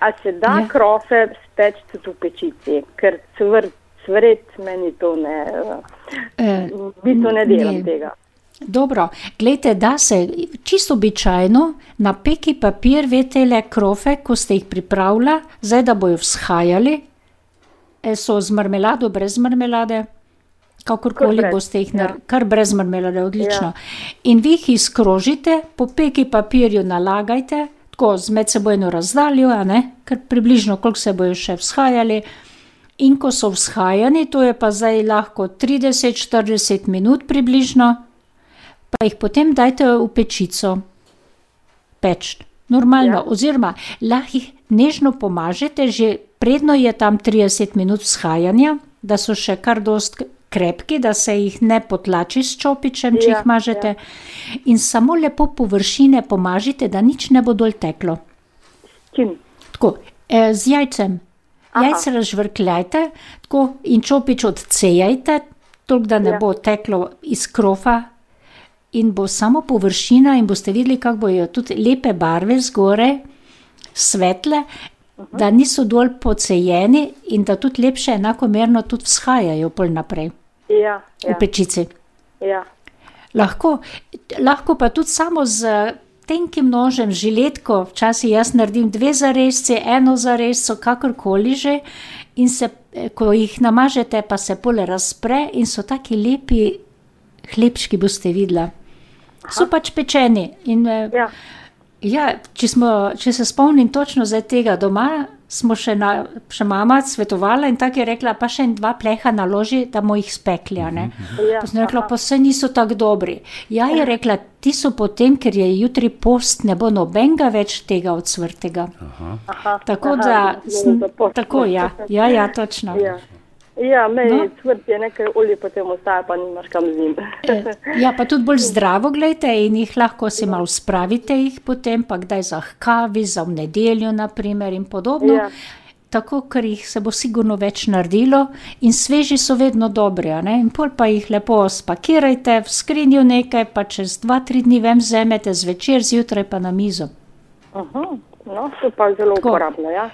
A se da Ja. ja. krofe speči tudi v pečici, ker cvrt, cvret meni to ne, Eh, v bistvu ne delam ne. tega. Dobro, gledajte, da se čisto običajno na peki papir, veste, le krofe, ko ste jih pripravila, zdaj da bojo vzhajali, eh, so z marmelado, brez marmelade, kakorkoli boste jih ja. naredili, kar brez marmelade, odlično. In vi jih izkrožite, po peki papirju nalagajte, tako z medsebojno razdaljo, a ne, ker približno koliko se bojo še vzhajali. In ko so vzhajani, to je pa zdaj lahko 30-40 minut približno, pa jih potem dajte v pečico peč. Normalno, ja. Oziroma lahko jih nežno pomažete, že predno je tam 30 minut vzhajanja, da so še kar dost krepki, da se jih ne potlači s čopičem, če Ja, jih mažete. In samo lepo površine pomažite, da nič ne bo dol teklo. Čim? Tako, eh, z jajcem. Aha. Jajce razžvrkljajte tako, in čopič odcejajte, toliko da ne ja. Ja. bo teklo iz krofa, in bo samo površina, in boste videli, kako bojo tudi lepe barve zgoraj, svetle, uh -huh. da niso dol pocejeni in da tudi lepše, enakomerno tudi vzhajajo pol naprej Ja, v ja, pečici. ja. Lahko, lahko pa tudi samo z tenkim nožem, žiletko, včasih jaz naredim dve zarezci, eno zarezco, kakorkoli že, in se, eh, ko jih namažete, pa se pole razpre in so taki lepi hlebčki, boste videla. So pač pečeni. In, eh, ja. Ja, če, smo, če se spomnim točno zdaj tega doma, smo še, na, še mama svetovala in tako je rekla, pa še en dva pleha naloži, da bomo jih spekli. a ne. ja. Pa sem rekla, aha. pa se niso tako dobri. Ja, je rekla, ti so potem, ker je jutri post, ne bo nobenega več tega odsvrtega. Aha, Tako aha, da, zapostno. tako ja, ja, ja, točno. Ja, ja meni No. no. cvrt je nekaj olje, potem ostaja, pa nimaš kam z njim. Ja, pa tudi bolj zdravo, gledajte, in jih lahko si malo spravite, jih potem pa kdaj za kavi, za v nedeljo, naprimer, in podobno. Ja. Tako, ker jih se bo sigurno več naredilo, in sveži so vedno dobri. In pol pa jih lepo spakirajte, v skrinjo nekaj, pa čez dva, tri dni ven vzamete, zvečer, zjutraj pa na mizo. Aha, no, to pa zelo Tako. uporabno, ja.